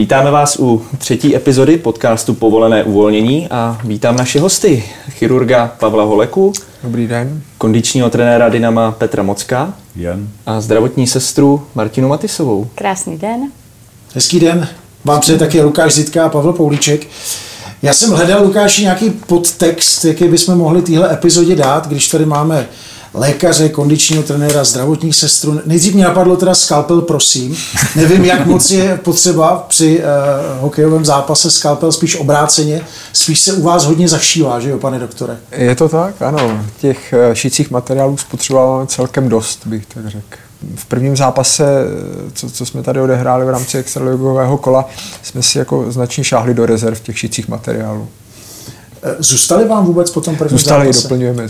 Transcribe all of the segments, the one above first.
Vítáme vás u třetí epizody podcastu Povolené uvolnění a vítám naše hosty, chirurga Pavla Holeku. Dobrý den. Kondičního trenéra Dynama Petra Mocka. Jen. A zdravotní sestru Martinu Matisovou. Krásný den. Hezký den. Vám přeje taky Lukáš Zitka a Pavel Poulíček. Já jsem hledal, Lukáši, nějaký podtext, jaký bychom mohli téhle epizodě dát, když tady máme lékaře, kondičního trenéra, zdravotních sestru. Nejdřív mě napadlo teda skalpel, prosím. Nevím, jak moc je potřeba při uh, hokejovém zápase skalpel, spíš obráceně. Spíš se u vás hodně zašívá, že jo, pane doktore? Je to tak, ano. Těch eh, šicích materiálů spotřebováváme celkem dost, bych tak řekl. V prvním zápase, eh, co, co jsme tady odehráli v rámci extraligového kola, jsme si jako značně šáhli do rezerv těch šicích materiálů. Zůstali vám vůbec po tom prvním Zůstali, zápase? doplňujeme.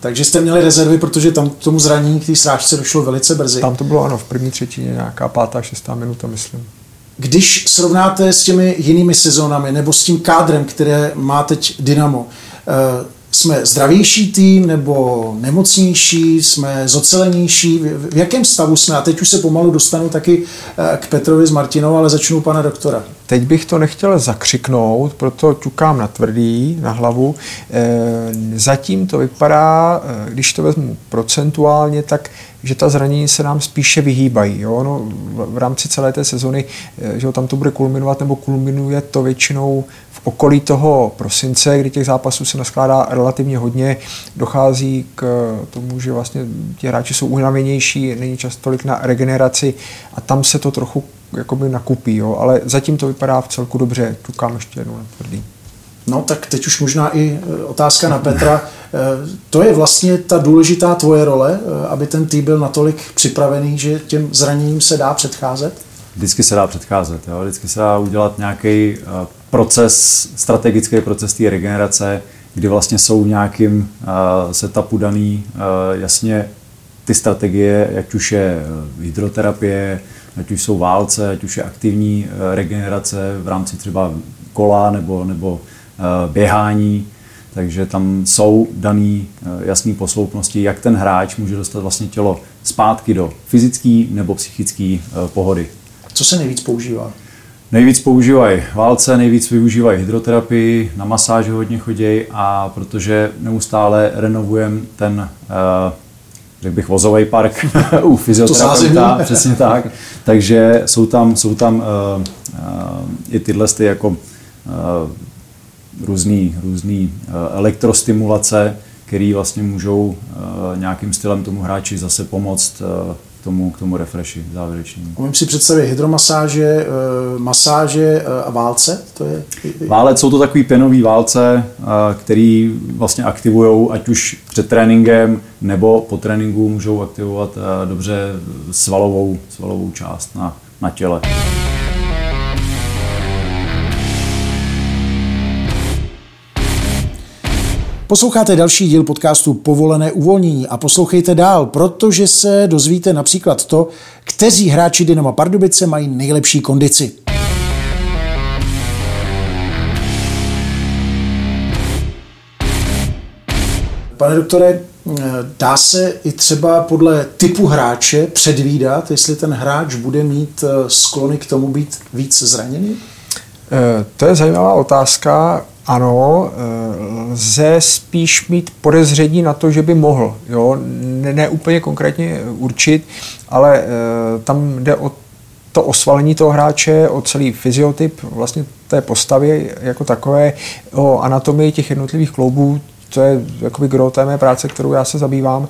Takže jste měli rezervy, protože tam k tomu zranění, k té srážce došlo velice brzy. Tam to bylo ano, v první třetině nějaká pátá, šestá minuta, myslím. Když srovnáte s těmi jinými sezónami nebo s tím kádrem, které má teď Dynamo, eh, jsme zdravější tým nebo nemocnější, jsme zocelenější, v jakém stavu jsme? A teď už se pomalu dostanu taky eh, k Petrovi s Martinou, ale začnu pana doktora. Teď bych to nechtěl zakřiknout, proto ťukám na tvrdý, na hlavu. E, zatím to vypadá, když to vezmu procentuálně, tak že ta zranění se nám spíše vyhýbají. Jo? No, v rámci celé té sezony, že tam to bude kulminovat, nebo kulminuje to většinou v okolí toho prosince, kdy těch zápasů se naskládá relativně hodně, dochází k tomu, že vlastně ti hráči jsou unavěnější, není čas tolik na regeneraci a tam se to trochu jakoby nakupí, jo? ale zatím to vypadá v celku dobře, tukám ještě jednou na tvrdý. No tak teď už možná i otázka na Petra. To je vlastně ta důležitá tvoje role, aby ten tým byl natolik připravený, že těm zraněním se dá předcházet? Vždycky se dá předcházet, jo? vždycky se dá udělat nějaký proces, strategický proces té regenerace, kdy vlastně jsou v nějakým uh, setupu daný uh, jasně ty strategie, jak už je hydroterapie, ať už jsou válce, ať už je aktivní regenerace v rámci třeba kola nebo, nebo běhání, takže tam jsou daný jasné posloupnosti, jak ten hráč může dostat vlastně tělo zpátky do fyzické nebo psychické pohody. Co se nejvíc používá? Nejvíc používají válce, nejvíc využívají hydroterapii, na masáže hodně chodí a protože neustále renovujeme ten řekl bych, vozový park u fyzioterapeuta, přesně tak. Takže jsou tam, jsou tam uh, uh, i tyhle ty jako různý, různý elektrostimulace, které vlastně můžou nějakým stylem tomu hráči zase pomoct k tomu, k tomu refreshi závěrečnému. Umím si představit hydromasáže, masáže a válce? To je... Válec jsou to takový pěnový válce, který vlastně aktivují ať už před tréninkem nebo po tréninku můžou aktivovat dobře svalovou, svalovou část na, na těle. Posloucháte další díl podcastu Povolené uvolnění a poslouchejte dál, protože se dozvíte například to, kteří hráči Dynama Pardubice mají nejlepší kondici. Pane doktore, dá se i třeba podle typu hráče předvídat, jestli ten hráč bude mít sklony k tomu být víc zraněný? To je zajímavá otázka. Ano, lze spíš mít podezření na to, že by mohl. Jo? Ne, ne úplně konkrétně určit, ale tam jde o to osvalení toho hráče, o celý fyziotyp vlastně té postavy jako takové, o anatomii těch jednotlivých kloubů, to je jakoby gro té mé práce, kterou já se zabývám,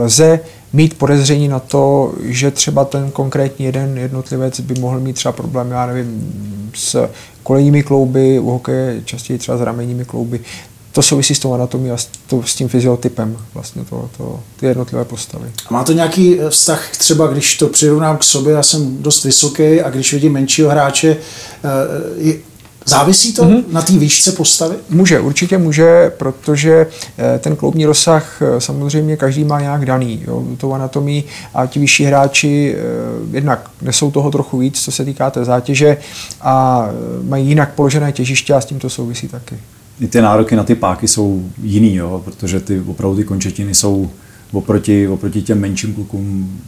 lze mít podezření na to, že třeba ten konkrétní jeden jednotlivec by mohl mít třeba problém, já nevím, s kolejními klouby, u hokeje častěji třeba s ramenními klouby. To souvisí s tou anatomí a s, s tím fyziotypem vlastně to, to, ty jednotlivé postavy. A má to nějaký vztah třeba, když to přirovnám k sobě, já jsem dost vysoký a když vidím menšího hráče, Závisí to mm-hmm. na té výšce postavy? Může, určitě může, protože ten kloubní rozsah samozřejmě každý má nějak daný, jo, tou anatomii a ti vyšší hráči jednak nesou toho trochu víc, co se týká té zátěže a mají jinak položené těžiště a s tím to souvisí taky. I ty nároky na ty páky jsou jiný, jo, protože ty opravdu ty končetiny jsou oproti, oproti těm menším klukům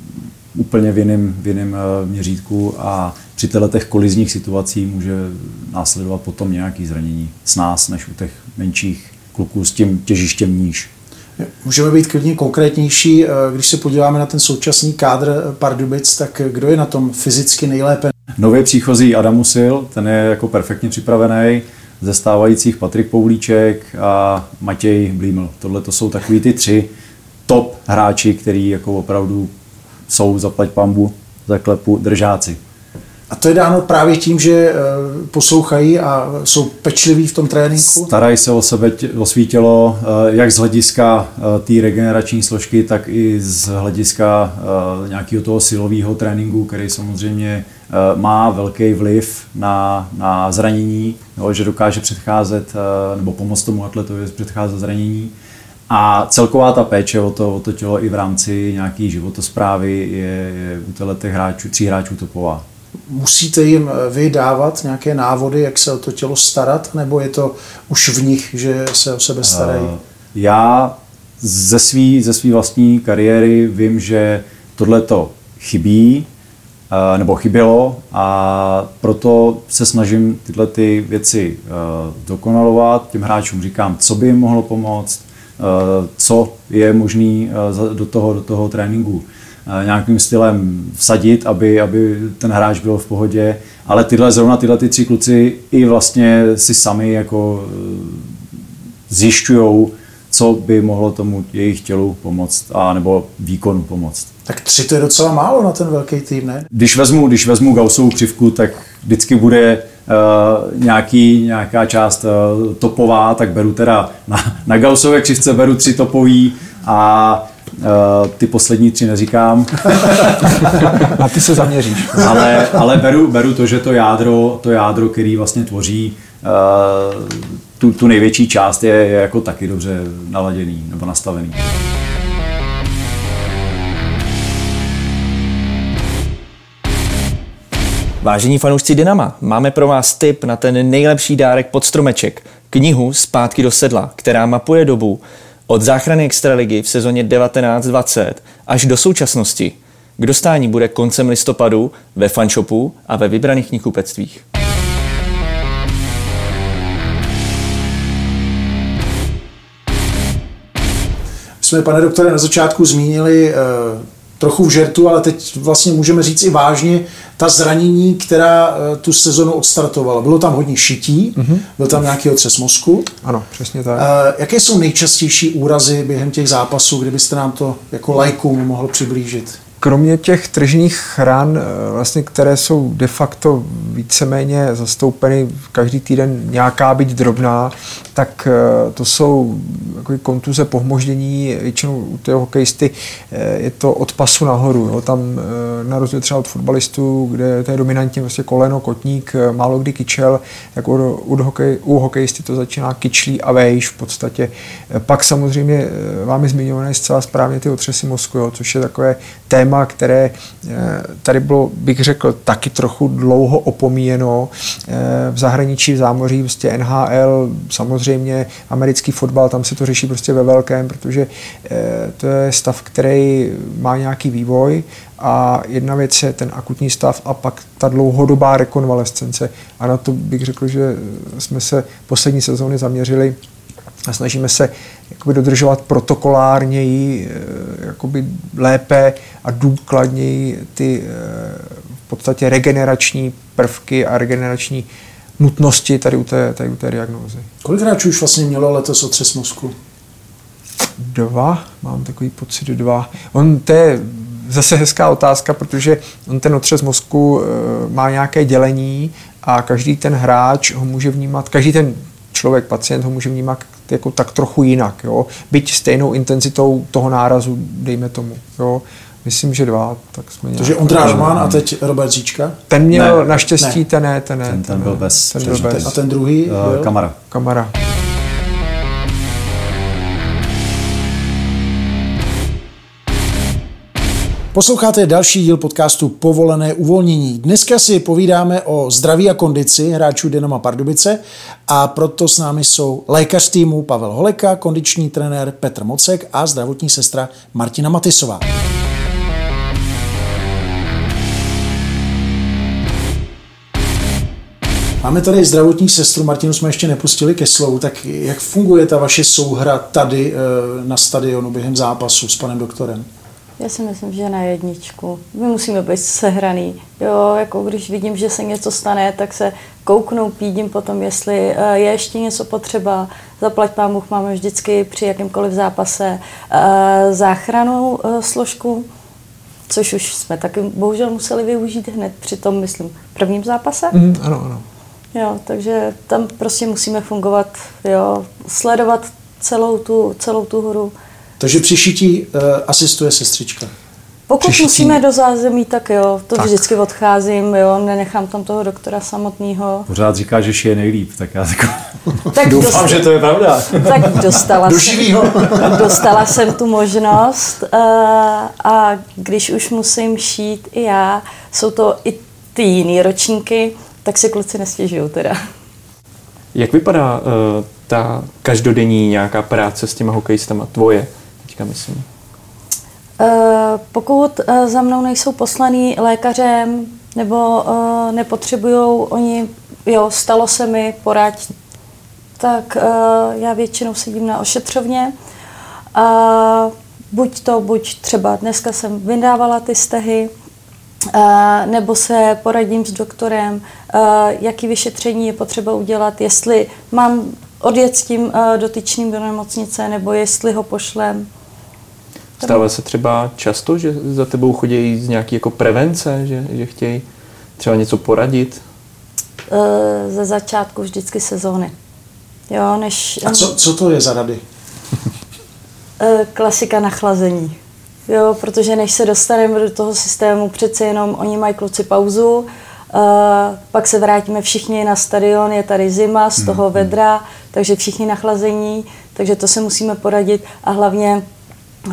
úplně v jiném, v jiném eh, měřítku a při těch kolizních situacích může následovat potom nějaký zranění s nás, než u těch menších kluků s tím těžištěm níž. Můžeme být klidně konkrétnější, eh, když se podíváme na ten současný kádr Pardubic, tak kdo je na tom fyzicky nejlépe? Nově příchozí Adam Sil, ten je jako perfektně připravený, ze stávajících Patrik Poulíček a Matěj Blíml. Tohle to jsou takový ty tři top hráči, který jako opravdu jsou zaplať pambu, zaklepu držáci. A to je dáno právě tím, že eh, poslouchají a jsou pečliví v tom tréninku? Starají se o sebe, o svý tělo, eh, jak z hlediska eh, té regenerační složky, tak i z hlediska nějakého toho silového tréninku, který samozřejmě má velký vliv na, na zranění, jo, že dokáže předcházet nebo pomoct tomu atletovi předcházet zranění. A celková ta péče o to, o to tělo i v rámci nějaké životosprávy je, je u těch hráčů, tří hráčů topová musíte jim eh, vydávat nějaké návody, jak se o to tělo starat, nebo je to už v nich, že se o sebe starají? Uh, já ze své ze svý vlastní kariéry vím, že tohle to chybí, uh, nebo chybělo a proto se snažím tyhle ty věci dokonalovat. Těm hráčům říkám, co by jim mohlo pomoct, co je možné do toho, do toho tréninku nějakým stylem vsadit, aby, aby ten hráč byl v pohodě. Ale tyhle, zrovna tyhle ty tři kluci i vlastně si sami jako zjišťují, co by mohlo tomu jejich tělu pomoct, a nebo výkonu pomoct. Tak tři to je docela málo na ten velký tým, ne? Když vezmu, když vezmu Gaussovou křivku, tak vždycky bude nějaký, nějaká část uh, topová, tak beru teda na, na Gaussové křivce beru tři topový a Uh, ty poslední tři neříkám. A ty se zaměříš. ale ale beru, beru to, že to jádro, to jádro, který vlastně tvoří tu, tu největší část, je, je jako taky dobře naladěný nebo nastavený. Vážení fanoušci Dynama, máme pro vás tip na ten nejlepší dárek pod stromeček. Knihu Zpátky do sedla, která mapuje dobu, od záchrany Extraligy v sezóně 19-20 až do současnosti k dostání bude koncem listopadu ve fanshopu a ve vybraných knihkupectvích. Jsme, pane doktore, na začátku zmínili uh, trochu v žertu, ale teď vlastně můžeme říct i vážně, ta zranění, která uh, tu sezonu odstartovala. Bylo tam hodně šití, mm-hmm. byl tam nějaký otřes mozku. Ano, přesně tak. Uh, jaké jsou nejčastější úrazy během těch zápasů, kdybyste nám to jako lajkům mohl přiblížit? Kromě těch tržních ran, eh, vlastně, které jsou de facto víceméně zastoupeny každý týden nějaká byť drobná, tak eh, to jsou jako kontuze pohmoždění, většinou u toho hokejisty eh, je to od pasu nahoru. Jo. Tam na rozdíl třeba od fotbalistů, kde to je dominantně vlastně koleno, kotník, málo kdy kyčel, tak u, u, hokej, u hokejisty to začíná kyčlí a vejš v podstatě. Pak samozřejmě vámi zmiňované zcela správně ty otřesy mozku, jo, což je takové téma, které eh, tady bylo, bych řekl, taky trochu dlouho opomíjeno. Eh, v zahraničí, v zámoří, prostě NHL, samozřejmě americký fotbal, tam se to řeší prostě ve velkém, protože eh, to je stav, který má nějaký vývoj a jedna věc je ten akutní stav a pak ta dlouhodobá rekonvalescence. A na to bych řekl, že jsme se poslední sezóny zaměřili a snažíme se jakoby dodržovat protokolárněji, eh, jakoby lépe a důkladněji ty eh, v podstatě regenerační prvky a regenerační nutnosti tady u té, tady u té diagnózy. Kolik hráčů už vlastně mělo letos otřes mozku? Dva, mám takový pocit dva. On to je zase hezká otázka, protože on ten otřes mozku eh, má nějaké dělení a každý ten hráč ho může vnímat, každý ten člověk, pacient ho může vnímat jako tak trochu jinak, jo? byť stejnou intenzitou toho nárazu, dejme tomu. Jo? Myslím, že dva, tak jsme nějak... Takže Ondra Roman a teď Robert Zíčka? Ten měl ne, naštěstí, ne. ten ne, ten ne. Ten, ten, byl bez. Ten byl bez. A ten druhý uh, byl? Kamara. Kamara. Posloucháte další díl podcastu Povolené uvolnění. Dneska si povídáme o zdraví a kondici hráčů Dynama Pardubice a proto s námi jsou lékař týmu Pavel Holeka, kondiční trenér Petr Mocek a zdravotní sestra Martina Matisová. Máme tady zdravotní sestru, Martinu jsme ještě nepustili ke slovu, tak jak funguje ta vaše souhra tady eh, na stadionu během zápasu s panem doktorem? Já si myslím, že na jedničku. My musíme být sehraný. Jo, jako když vidím, že se něco stane, tak se kouknu, pídím potom, jestli eh, je ještě něco potřeba. Zaplať pán máme vždycky při jakýmkoliv zápase eh, záchranou eh, složku, což už jsme taky bohužel museli využít hned při tom, myslím, prvním zápase. Mm, ano, ano. Jo, takže tam prostě musíme fungovat, jo, sledovat celou tu, celou tu hru. Takže při šití uh, asistuje sestřička. Pokud Přišití. musíme do zázemí, tak jo, to tak. vždycky odcházím, jo, nenechám tam toho doktora samotného. Pořád říká, že šije nejlíp, tak já tako... tak doufám, dostala, že to je pravda. Tak dostala, do jsem, dostala jsem tu možnost uh, a když už musím šít i já, jsou to i ty jiné ročníky, tak si kluci nestěžují teda. Jak vypadá uh, ta každodenní nějaká práce s těma hokejistama, tvoje, teďka myslím? Uh, pokud uh, za mnou nejsou poslaný lékařem nebo uh, nepotřebují oni, jo, stalo se mi, poraď, tak já většinou sedím na ošetřovně. A buď to, buď třeba dneska jsem vydávala ty stehy, nebo se poradím s doktorem, jaký vyšetření je potřeba udělat, jestli mám odjet s tím dotyčným do nemocnice, nebo jestli ho pošlem. Stává se třeba často, že za tebou chodí z nějaké jako prevence, že, že chtějí třeba něco poradit? Ze začátku vždycky sezóny. Jo, než... A co, co to je za rady? Klasika nachlazení. Jo, protože než se dostaneme do toho systému, přece jenom oni mají kluci pauzu, uh, pak se vrátíme všichni na stadion, je tady zima z toho hmm, hmm. vedra, takže všichni nachlazení, takže to se musíme poradit a hlavně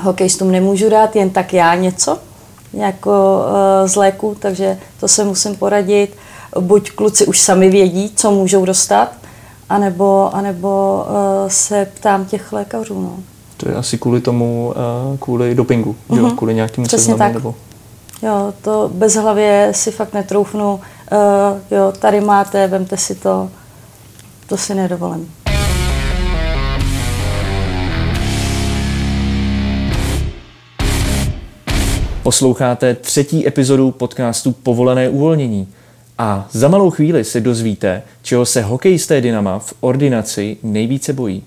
hokejistům nemůžu dát jen tak já něco, jako uh, z léku, takže to se musím poradit. Buď kluci už sami vědí, co můžou dostat, anebo, anebo uh, se ptám těch lékařů. No. To je asi kvůli tomu, uh, kvůli dopingu, uh-huh. jo? Mhm. kvůli nějakým Přesně tak. Nebo... Jo, to bez hlavě si fakt netroufnu. Uh, jo, tady máte, vemte si to. To si nedovolím. Posloucháte třetí epizodu podcastu Povolené uvolnění. A za malou chvíli se dozvíte, čeho se hokejisté Dynama v ordinaci nejvíce bojí.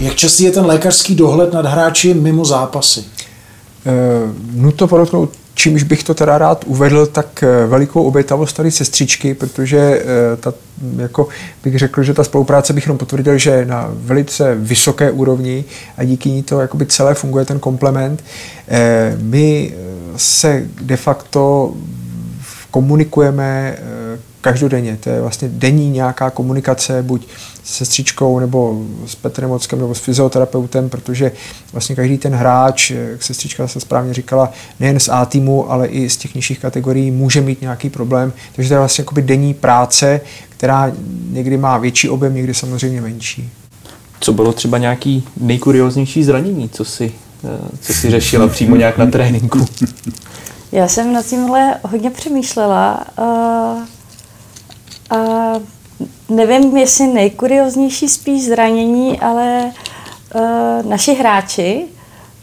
Jak častý je ten lékařský dohled nad hráči mimo zápasy? E, nutno podotknout, čímž bych to teda rád uvedl, tak eh, velikou obětavost tady sestřičky, protože eh, ta, jako bych řekl, že ta spolupráce bych jenom potvrdil, že na velice vysoké úrovni a díky ní to jakoby celé funguje ten komplement. My se de facto komunikujeme každodenně. To je vlastně denní nějaká komunikace, buď s sestřičkou, nebo s Petrem Mockem, nebo s fyzioterapeutem, protože vlastně každý ten hráč, jak sestřička se správně říkala, nejen z A týmu, ale i z těch nižších kategorií může mít nějaký problém. Takže to je vlastně jakoby denní práce, která někdy má větší objem, někdy samozřejmě menší. Co bylo třeba nějaký nejkurioznější zranění, co si, eh, co si řešila přímo nějak na tréninku? Já jsem nad tímhle hodně přemýšlela. Uh a nevím, jestli nejkurioznější spíš zranění, ale uh, naši hráči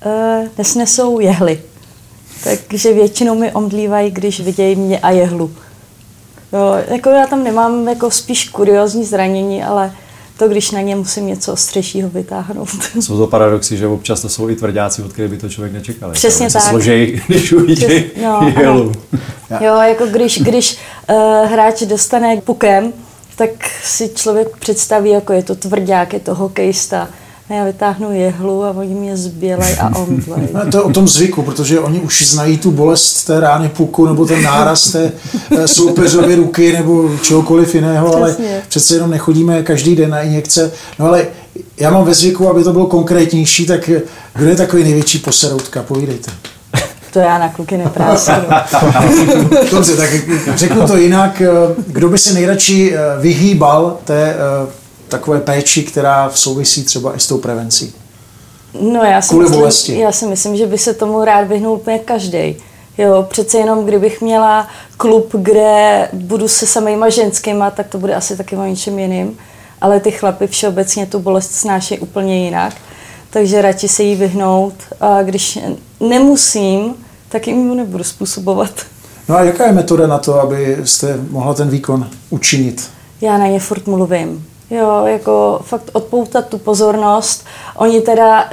uh, nesnesou jehly. Takže většinou mi omdlívají, když vidějí mě a jehlu. Jo, jako já tam nemám jako spíš kuriozní zranění, ale to, když na ně musím něco ostřejšího vytáhnout. Jsou to paradoxy, že občas to jsou i tvrdáci, od kterých by to člověk nečekal. Přesně tak. Složej, když uvidí no, jelu. Jo, jako když, když uh, hráč dostane pukem, tak si člověk představí, jako je to tvrdák, je to hokejista. A já vytáhnu jehlu a oni mě zbělají a omdlejí. to je o tom zvyku, protože oni už znají tu bolest té rány puku nebo ten náraz té eh, soupeřovy ruky nebo čehokoliv jiného, Přesně. ale přece jenom nechodíme každý den na injekce. No ale já mám ve zvyku, aby to bylo konkrétnější, tak kdo je takový největší poseroutka? Povídejte. To já na kluky neprásnu. Dobře, tak řeknu to jinak. Kdo by se nejradši eh, vyhýbal té eh, takové péči, která souvisí třeba i s tou prevencí? No já si, Kvůli myslím, bolesti. já si myslím, že by se tomu rád vyhnul úplně každý. Jo, přece jenom kdybych měla klub, kde budu se samýma ženskýma, tak to bude asi taky o něčem jiným. Ale ty chlapy všeobecně tu bolest snáší úplně jinak. Takže radši se jí vyhnout. A když nemusím, tak jim nebudu způsobovat. No a jaká je metoda na to, abyste mohla ten výkon učinit? Já na ně furt mluvím. Jo, jako fakt odpoutat tu pozornost. Oni teda uh,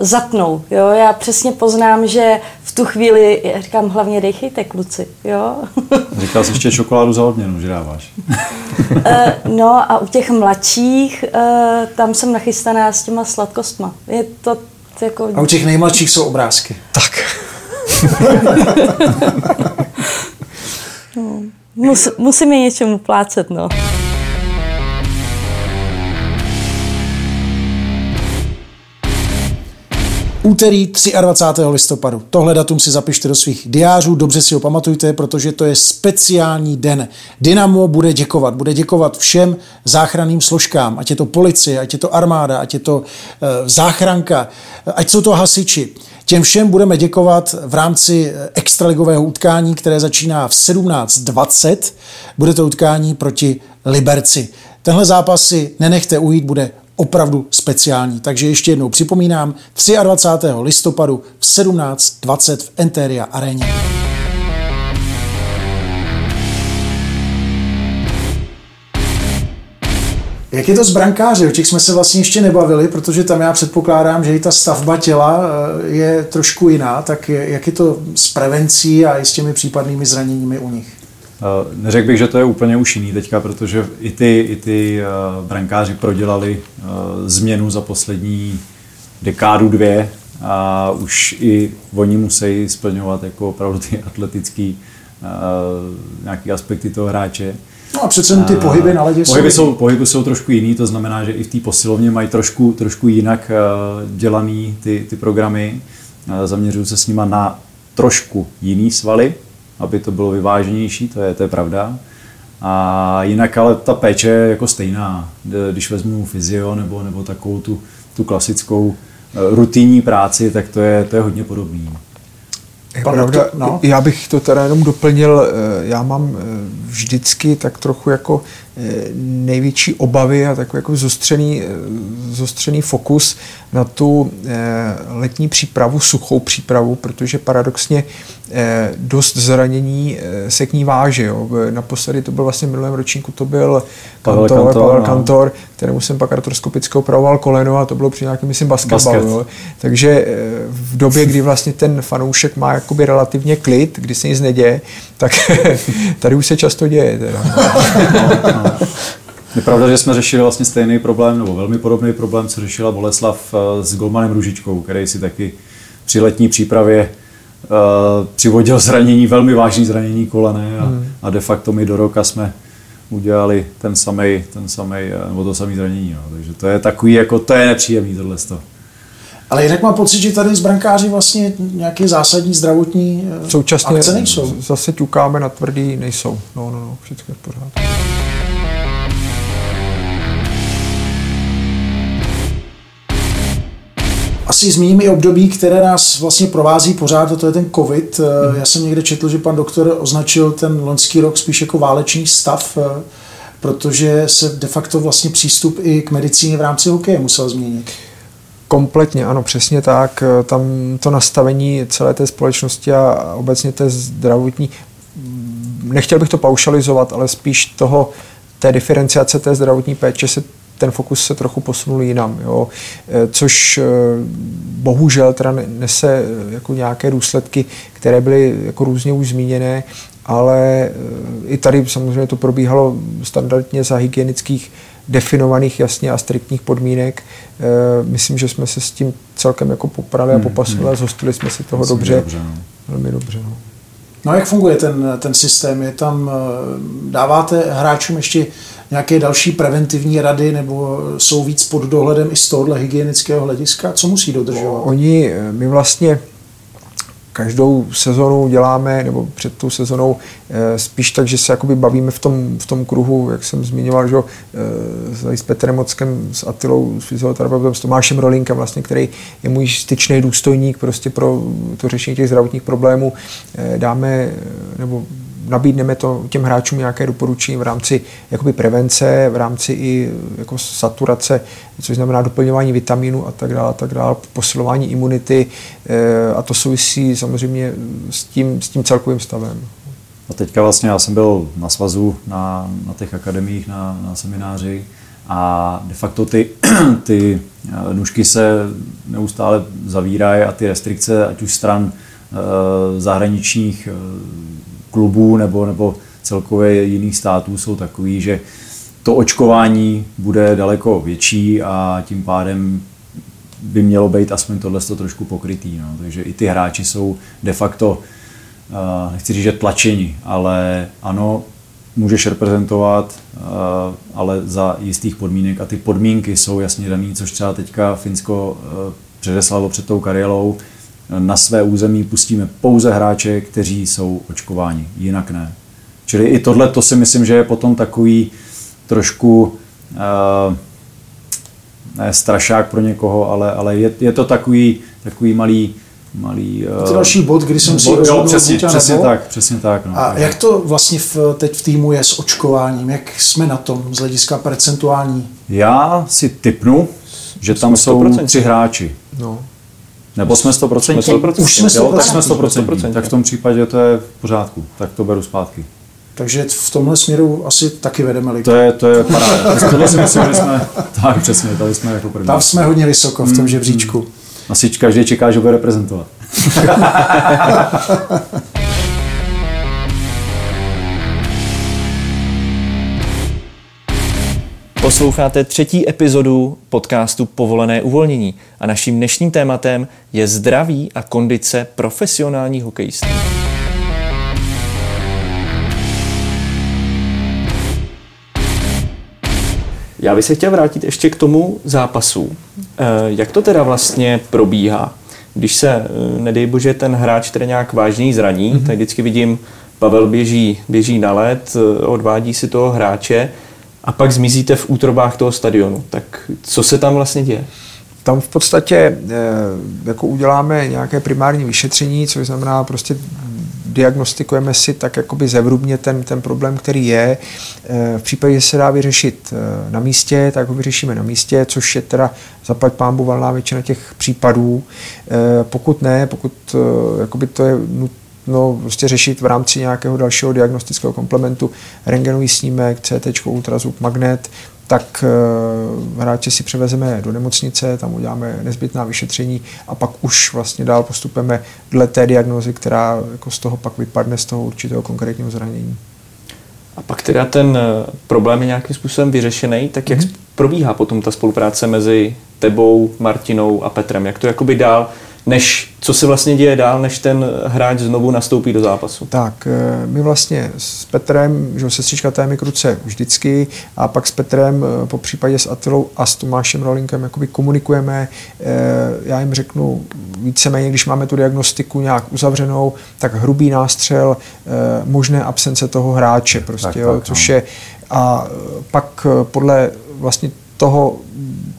zatnou, jo. Já přesně poznám, že v tu chvíli, já říkám, hlavně dejchejte, kluci, jo. Říkal jsi ještě čokoládu za odměnu, že dáváš. uh, no a u těch mladších, uh, tam jsem nachystaná s těma sladkostma. Je to jako... A u těch nejmladších jsou obrázky. Tak. No, mus, musím je něčemu plácet, no. Úterý 23. listopadu. Tohle datum si zapište do svých diářů, dobře si ho pamatujte, protože to je speciální den. Dynamo bude děkovat. Bude děkovat všem záchranným složkám, ať je to policie, ať je to armáda, ať je to uh, záchranka, ať jsou to hasiči. Těm všem budeme děkovat v rámci extraligového utkání, které začíná v 17.20. Bude to utkání proti Liberci. Tenhle zápas si nenechte ujít, bude opravdu speciální. Takže ještě jednou připomínám, 23. listopadu v 17.20 v Enteria aréně. Jak je to s brankáři? O těch jsme se vlastně ještě nebavili, protože tam já předpokládám, že i ta stavba těla eh, je trošku jiná. Tak jak je to s prevencí a i s těmi případnými zraněními u nich? Eh, neřekl bych, že to je úplně už jiný teďka, protože i ty, i ty eh, brankáři prodělali změnu za poslední dekádu dvě a už i oni musí splňovat jako opravdu ty atletický nějaký aspekty toho hráče. No a přece ty pohyby na ledě pohyby jsou, jsou Pohyby jsou trošku jiný, to znamená, že i v té posilovně mají trošku, trošku jinak dělaný ty, ty programy. Zaměřují se s nima na trošku jiný svaly, aby to bylo vyváženější, to je, to je pravda. A jinak ale ta péče je jako stejná. Když vezmu fyzio nebo, nebo takovou tu, tu klasickou rutinní práci, tak to je, to je hodně podobný. Pravda, no. Já bych to teda jenom doplnil, já mám vždycky tak trochu jako největší obavy a takový jako zostřený, zostřený fokus na tu letní přípravu, suchou přípravu, protože paradoxně dost zranění se k ní váže. Jo. Naposledy to byl vlastně v minulém ročníku, to byl Pavel Kantor, Kantor, Pavel no. Kantor, kterému jsem pak artroskopicky opravoval koleno a to bylo při nějakém, myslím, basketbalu. Basket. Jo. Takže v době, kdy vlastně ten fanoušek má jakoby relativně klid, kdy se nic neděje, tak tady už se často děje. Teda. Je pravda, že jsme řešili vlastně stejný problém, nebo velmi podobný problém, co řešila Boleslav eh, s Golmanem Ružičkou, který si taky při letní přípravě uh, přivodil zranění, velmi vážné zranění kolene a, hmm. a de facto my do roka jsme udělali ten samej, ten samej, eh, nebo to samé zranění. No. Takže to je takový, jako to je nepříjemný tohle. Ale jinak mám pocit, že tady z brankáři vlastně nějaké zásadní zdravotní Současně akce nejsou. zase ťukáme na tvrdý, nejsou. No, no, no, všechno je v pořádku. Asi zmíním i období, které nás vlastně provází pořád, a to je ten covid. Hmm. Já jsem někde četl, že pan doktor označil ten loňský rok spíš jako válečný stav, protože se de facto vlastně přístup i k medicíně v rámci hokeje musel změnit. Kompletně, ano, přesně tak. Tam to nastavení celé té společnosti a obecně té zdravotní, nechtěl bych to paušalizovat, ale spíš toho, té diferenciace té zdravotní péče se ten fokus se trochu posunul jinam, jo? což bohužel teda nese jako nějaké důsledky, které byly jako různě už zmíněné, ale i tady samozřejmě to probíhalo standardně za hygienických definovaných jasně a striktních podmínek. Myslím, že jsme se s tím celkem jako poprali a popasovali a zhostili jsme si toho Myslím, dobře. dobře, no. Velmi dobře. No. No a jak funguje ten, ten systém? Je tam, dáváte hráčům ještě nějaké další preventivní rady nebo jsou víc pod dohledem i z tohohle hygienického hlediska? Co musí dodržovat? Oni, my vlastně každou sezonu děláme, nebo před tou sezonou spíš tak, že se jakoby bavíme v tom, v tom kruhu, jak jsem zmiňoval, že s Petrem Mockem, s Atilou, s fyzioterapeutem, s Tomášem Rolinkem, vlastně, který je můj styčný důstojník prostě pro to řešení těch zdravotních problémů. Dáme, nebo nabídneme to těm hráčům nějaké doporučení v rámci jakoby prevence, v rámci i jako saturace, což znamená doplňování vitamínu a tak dále, a tak dále, posilování imunity eh, a to souvisí samozřejmě s tím, s tím celkovým stavem. A teďka vlastně já jsem byl na svazu, na, na těch akademiích, na, na semináři a de facto ty, ty eh, nůžky se neustále zavírají a ty restrikce, ať už stran e, zahraničních klubů nebo, nebo celkově jiných států jsou takový, že to očkování bude daleko větší a tím pádem by mělo být aspoň tohle trošku pokrytý. No. Takže i ty hráči jsou de facto, uh, nechci říct, že tlačeni, ale ano, můžeš reprezentovat, uh, ale za jistých podmínek a ty podmínky jsou jasně dané, což třeba teďka Finsko uh, předeslalo před tou karielou, na své území pustíme pouze hráče, kteří jsou očkováni, jinak ne. Čili i tohle to si myslím, že je potom takový trošku uh, ne strašák pro někoho, ale, ale je, je to takový, takový malý malý... Uh, to další bod, kdy jsem si jo, přesně, přesně tak, přesně tak. No. A jak to vlastně v, teď v týmu je s očkováním? Jak jsme na tom z hlediska percentuální? Já si typnu, že tam jsou tři hráči. No. Nebo jsme 100%? Jsme 100%. Už jsme 100%. Jo, tak jsme 100%. 100%. Tak v tom případě to je v pořádku. Tak to beru zpátky. Takže v tomhle směru asi taky vedeme ligu. To je, to je paráda. Tohle si myslím, že jsme, tak přesně, tady jsme jako první. Tam jsme hodně vysoko v tom mm, žebříčku. Mm. Asi každý čeká, že bude reprezentovat. Posloucháte třetí epizodu podcastu Povolené uvolnění a naším dnešním tématem je zdraví a kondice profesionální hokejistů. Já bych se chtěl vrátit ještě k tomu zápasu. Eh, jak to teda vlastně probíhá? Když se, eh, nedej bože, ten hráč tedy nějak vážněji zraní, mm-hmm. tak vždycky vidím, Pavel běží, běží na led, eh, odvádí si toho hráče, a pak zmizíte v útrobách toho stadionu. Tak co se tam vlastně děje? Tam v podstatě eh, jako uděláme nějaké primární vyšetření, což znamená prostě diagnostikujeme si tak jakoby zevrubně ten, ten problém, který je. Eh, v případě, že se dá vyřešit eh, na místě, tak ho vyřešíme na místě, což je teda zaplať pámbu valná většina těch případů. Pokud ne, pokud jakoby to je nutné, no, prostě řešit v rámci nějakého dalšího diagnostického komplementu rengenový snímek, CT, ultrazvuk, magnet, tak uh, hráče si převezeme do nemocnice, tam uděláme nezbytná vyšetření a pak už vlastně dál postupeme dle té diagnozy, která jako z toho pak vypadne z toho určitého konkrétního zranění. A pak teda ten eh, problém je nějakým způsobem vyřešený, tak jak mm-hmm. probíhá potom ta spolupráce mezi tebou, Martinou a Petrem? Jak to jakoby dál než co se vlastně děje dál, než ten hráč znovu nastoupí do zápasu? Tak, eh, my vlastně s Petrem, že sestřička témy kruce vždycky a pak s Petrem eh, po případě s Atilou a s Tomášem Rolinkem jakoby komunikujeme. Eh, já jim řeknu víceméně, když máme tu diagnostiku nějak uzavřenou, tak hrubý nástřel, možné absence toho hráče prostě, tak, jo, tak, což no. je a pak podle vlastně toho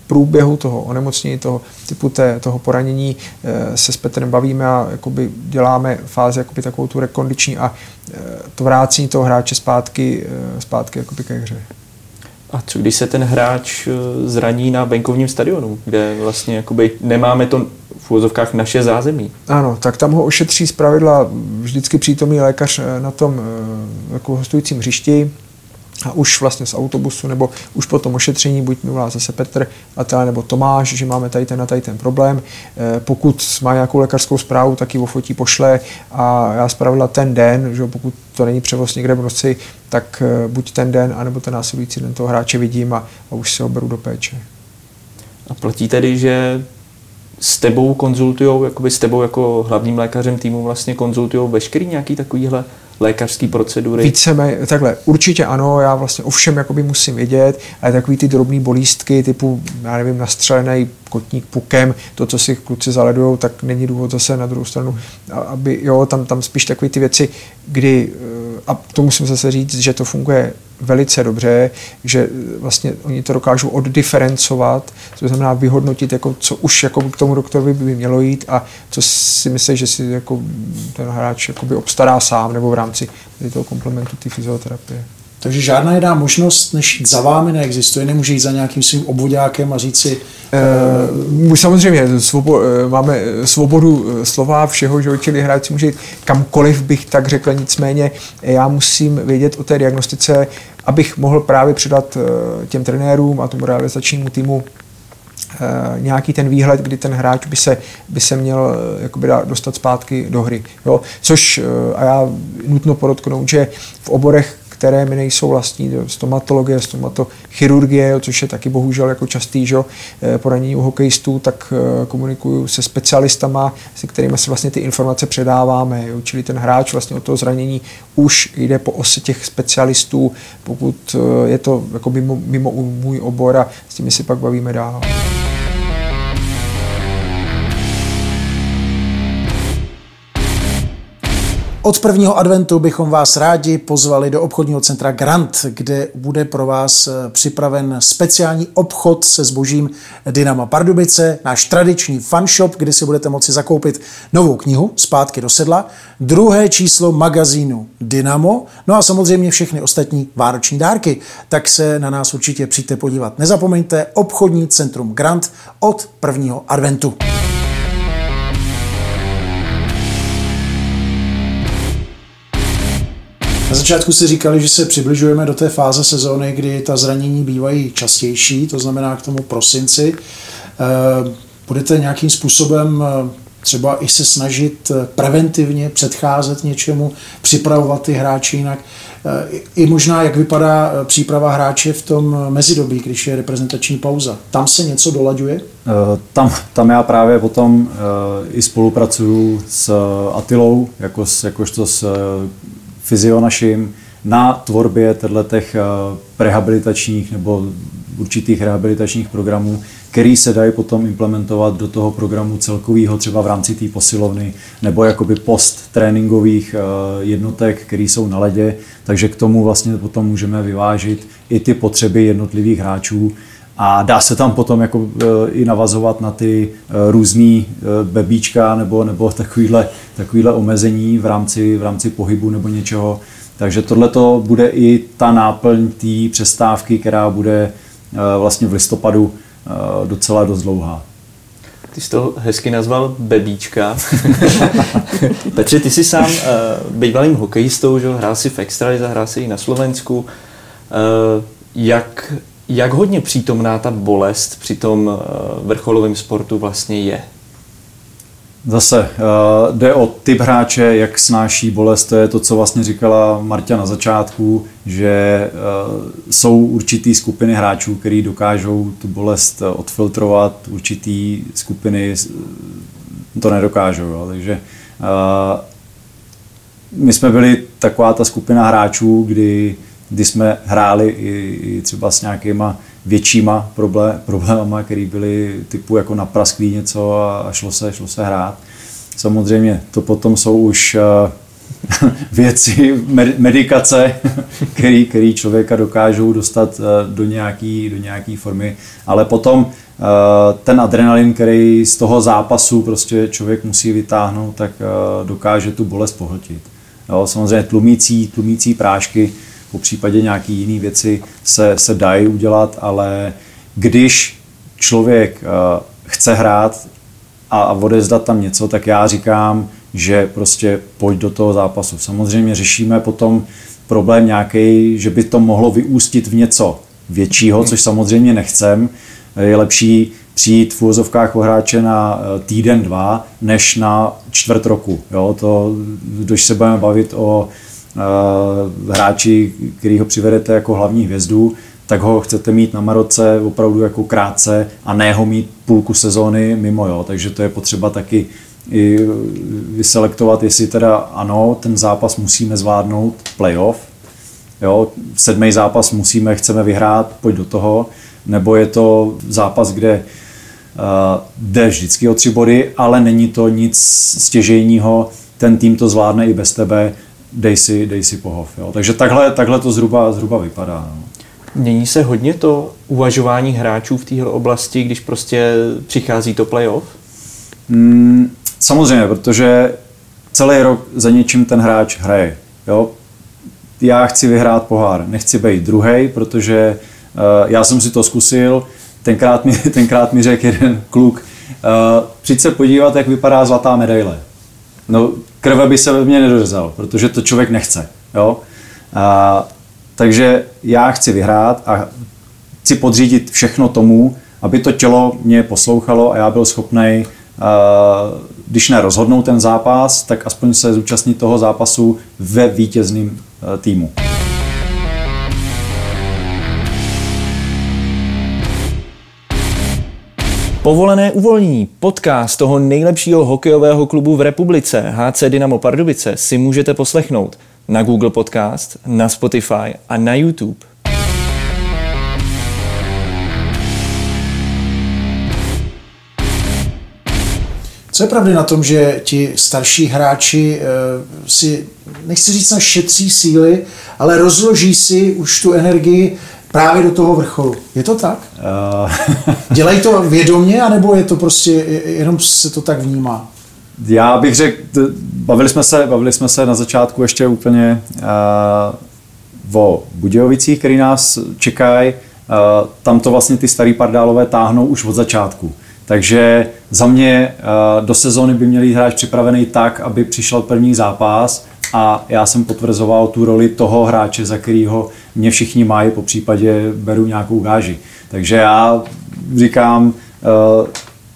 průběhu toho onemocnění, toho typu té, toho poranění eh, se s Petrem bavíme a jakoby děláme fázi jakoby takovou tu rekondiční a eh, to vrácení toho hráče zpátky, eh, zpátky jakoby ke hře. A co když se ten hráč zraní na venkovním stadionu, kde vlastně jakoby nemáme to v úvozovkách naše zázemí? Ano, tak tam ho ošetří zpravidla vždycky přítomný lékař na tom jako hostujícím hřišti, a už vlastně z autobusu nebo už po tom ošetření, buď mi volá zase Petr a teda, nebo Tomáš, že máme tady ten a tady ten problém. Eh, pokud má nějakou lékařskou zprávu, tak ji fotí pošle a já zpravidla ten den, že pokud to není převoz někde v noci, tak eh, buď ten den, anebo ten následující den toho hráče vidím a, a už se ho beru do péče. A platí tedy, že s tebou konzultují, jakoby s tebou jako hlavním lékařem týmu vlastně konzultují veškerý nějaký takovýhle lékařské procedury? Víceme, takhle, určitě ano, já vlastně o všem jakoby musím vědět, ale takový ty drobné bolístky typu, já nevím, nastřelený kotník pukem, to, co si kluci zaledujou, tak není důvod zase na druhou stranu, aby, jo, tam, tam spíš takové ty věci, kdy, a to musím zase říct, že to funguje velice dobře, že vlastně oni to dokážou oddiferencovat, to znamená vyhodnotit, jako, co už jako k tomu doktorovi by mělo jít a co si myslí, že si jako ten hráč by obstará sám nebo v rámci toho komplementu té fyzioterapie. Takže žádná jiná možnost, než jít za vámi, neexistuje. Nemůže jít za nějakým svým obvodákem a říct si... E, samozřejmě, svobo, eh, máme svobodu slova, všeho, že čili hráč si může jít kamkoliv, bych tak řekl, nicméně já musím vědět o té diagnostice, abych mohl právě předat těm trenérům a tomu realizačnímu týmu nějaký ten výhled, kdy ten hráč by se, by se měl jakoby dostat zpátky do hry. Jo? Což, a já nutno podotknout, že v oborech, které mi nejsou vlastní, stomatologie, stomatochirurgie, což je taky bohužel jako častý že, eh, poranění u hokejistů, tak eh, komunikuju se specialistama, se kterými se vlastně ty informace předáváme. Jo. Čili ten hráč vlastně od toho zranění už jde po ose těch specialistů, pokud eh, je to jako mimo, mimo můj obor a s tím si pak bavíme dál. Od prvního adventu bychom vás rádi pozvali do obchodního centra Grant, kde bude pro vás eh, připraven speciální obchod se zbožím Dynama Pardubice, náš tradiční fanshop, kde si budete moci zakoupit novou knihu Zpátky do sedla, druhé číslo magazínu Dynamo, no a samozřejmě všechny ostatní vánoční dárky. Tak se na nás určitě přijďte podívat. Nezapomeňte obchodní centrum Grant od prvního adventu. Na začátku si říkali, že se přibližujeme do té fáze sezóny, kdy ta zranění bývají častější, to znamená k tomu prosinci. Eh, budete nějakým způsobem eh, třeba i se snažit eh, preventivně předcházet něčemu, připravovat ty hráče jinak. I možná, jak vypadá příprava hráče v tom mezidobí, když je reprezentační pauza. Tam se něco dolaďuje? Tam, tam já právě potom i spolupracuju s Atilou, jako, jakožto s fyzio našim na tvorbě těch eh, rehabilitačních nebo určitých rehabilitačních programů, který se dají potom implementovat do toho programu celkového třeba v rámci té posilovny nebo jakoby post tréninkových eh, jednotek, které jsou na ledě, takže k tomu vlastně potom můžeme vyvážit i ty potřeby jednotlivých hráčů a dá se tam potom jako eh, i navazovat na ty různý bebíčka nebo, nebo takovýhle takovýhle omezení v rámci, v rámci pohybu nebo něčeho. Takže tohle to bude i ta náplň té přestávky, která bude eh, vlastně v listopadu eh, docela dost dlouhá. Ty jsi to hezky nazval bebíčka. Petře, ty jsi sám bývalým hokejistou, že? hrál si v Extralize, hrál si i na Slovensku. Jak, jak hodně přítomná ta bolest při tom uh, vrcholovém sportu vlastně je? Zase uh, jde o typ hráče, jak snáší bolest, to je to, co vlastně říkala Marta na začátku, že uh, jsou určitý skupiny hráčů, který dokážou tu bolest eh, odfiltrovat, určitý skupiny to nedokážou. Jo. Takže uh, my jsme byli taková ta skupina hráčů, kdy, kdy jsme hráli i, i třeba s nějakýma většíma problém, problémama, které byly typu jako na prasklý něco a šlo se, šlo se hrát. Samozřejmě to potom jsou už uh, věci, medikace, který, který člověka dokážou dostat uh, do nějaké do nějaký formy, ale potom uh, ten adrenalin, který z toho zápasu prostě člověk musí vytáhnout, tak dokáže tu bolest pohltit. Jo, samozřejmě tlumící, tlumící prášky po případě nějaké jiné věci se, se dají udělat, ale když člověk uh, chce hrát a, a odezdat tam něco, tak já říkám, že prostě pojď do toho zápasu. Samozřejmě řešíme potom problém nějaký, že by to mohlo vyústit v něco většího, což samozřejmě nechcem. Je lepší přijít v úvozovkách o hráče na eh, týden, dva, než na čtvrt roku. Jo, to, když se budeme bavit o hráči, který ho přivedete jako hlavní hvězdu, tak ho chcete mít na Maroce opravdu jako krátce a ne ho mít půlku sezóny mimo. Jo. Takže to je potřeba taky i vyselektovat, jestli teda ano, ten zápas musíme zvládnout playoff, jo, sedmý zápas musíme, chceme vyhrát, pojď do toho, nebo je to zápas, kde uh, jde vždycky o tři body, ale není to nic stěžejního, ten tým to zvládne i bez tebe, dej si, dej si pohov. Jo. Takže takhle, takhle to zhruba, zhruba vypadá. No. Mění se hodně to uvažování hráčů v téhle oblasti, když prostě přichází to playoff? Mm, samozřejmě, protože celý rok za něčím ten hráč hraje. Jo? Já chci vyhrát pohár, nechci být druhý, protože uh, já jsem si to zkusil, tenkrát mi, tenkrát mi řekl jeden kluk, uh, přijď se podívat, jak vypadá zlatá medaile. No, krve by se ve mně nedořezal, protože to člověk nechce. Jo? Uh, takže já chci vyhrát a chci podřídit všechno tomu, aby to tělo mě poslouchalo a já byl schopný, když ne rozhodnout ten zápas, tak aspoň se zúčastnit toho zápasu ve vítězném týmu. Povolené uvolnění, podcast toho nejlepšího hokejového klubu v republice, HC Dynamo Pardubice, si můžete poslechnout na Google Podcast, na Spotify a na YouTube. Co je pravdy na tom, že ti starší hráči e, si, nechci říct na šetří síly, ale rozloží si už tu energii právě do toho vrcholu. Je to tak? Uh... Dělají to vědomě, anebo je to prostě, jenom se to tak vnímá? Já bych řekl, bavili jsme se, bavili jsme se na začátku ještě úplně uh, o Budějovicích, který nás čekají. Uh, tam to vlastně ty starý pardálové táhnou už od začátku. Takže za mě uh, do sezóny by měli hráč připravený tak, aby přišel první zápas a já jsem potvrzoval tu roli toho hráče, za kterého mě všichni mají, po případě beru nějakou gáži. Takže já říkám, uh,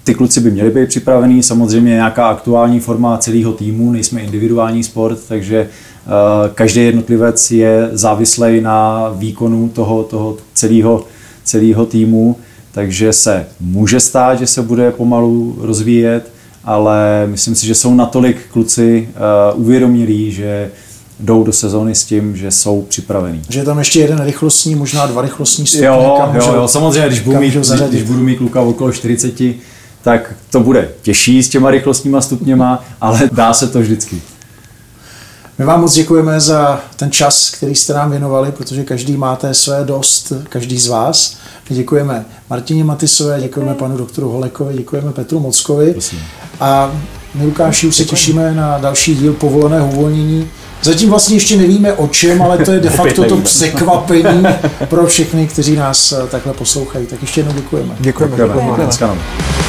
ty kluci by měli být připravení, samozřejmě nějaká aktuální forma celého týmu, nejsme individuální sport, takže uh, každý jednotlivec je závislý na výkonu toho, toho celého, celého týmu, takže se může stát, že se bude pomalu rozvíjet, ale myslím si, že jsou natolik kluci uh, uvědomilí, že jdou do sezóny s tím, že jsou připravení. Že je tam ještě jeden rychlostní, možná dva rychlostní stupně. Jo, kam jo, jo, samozřejmě, když budu, mít, když budu mít kluka okolo 40, tak to bude těžší s těma rychlostníma stupněma, ale dá se to vždycky. My vám moc děkujeme za ten čas, který jste nám věnovali, protože každý máte své dost, každý z vás. My děkujeme Martině Matisové, děkujeme panu doktoru Holekovi, děkujeme Petru Mockovi. Prosím. A my, Lukáši, už se těšíme na další díl povoleného uvolnění. Zatím vlastně ještě nevíme o čem, ale to je de facto to překvapení pro všechny, kteří nás takhle poslouchají. Tak ještě jednou děkujeme. Děkujeme. děkujeme. děkujeme. děkujeme.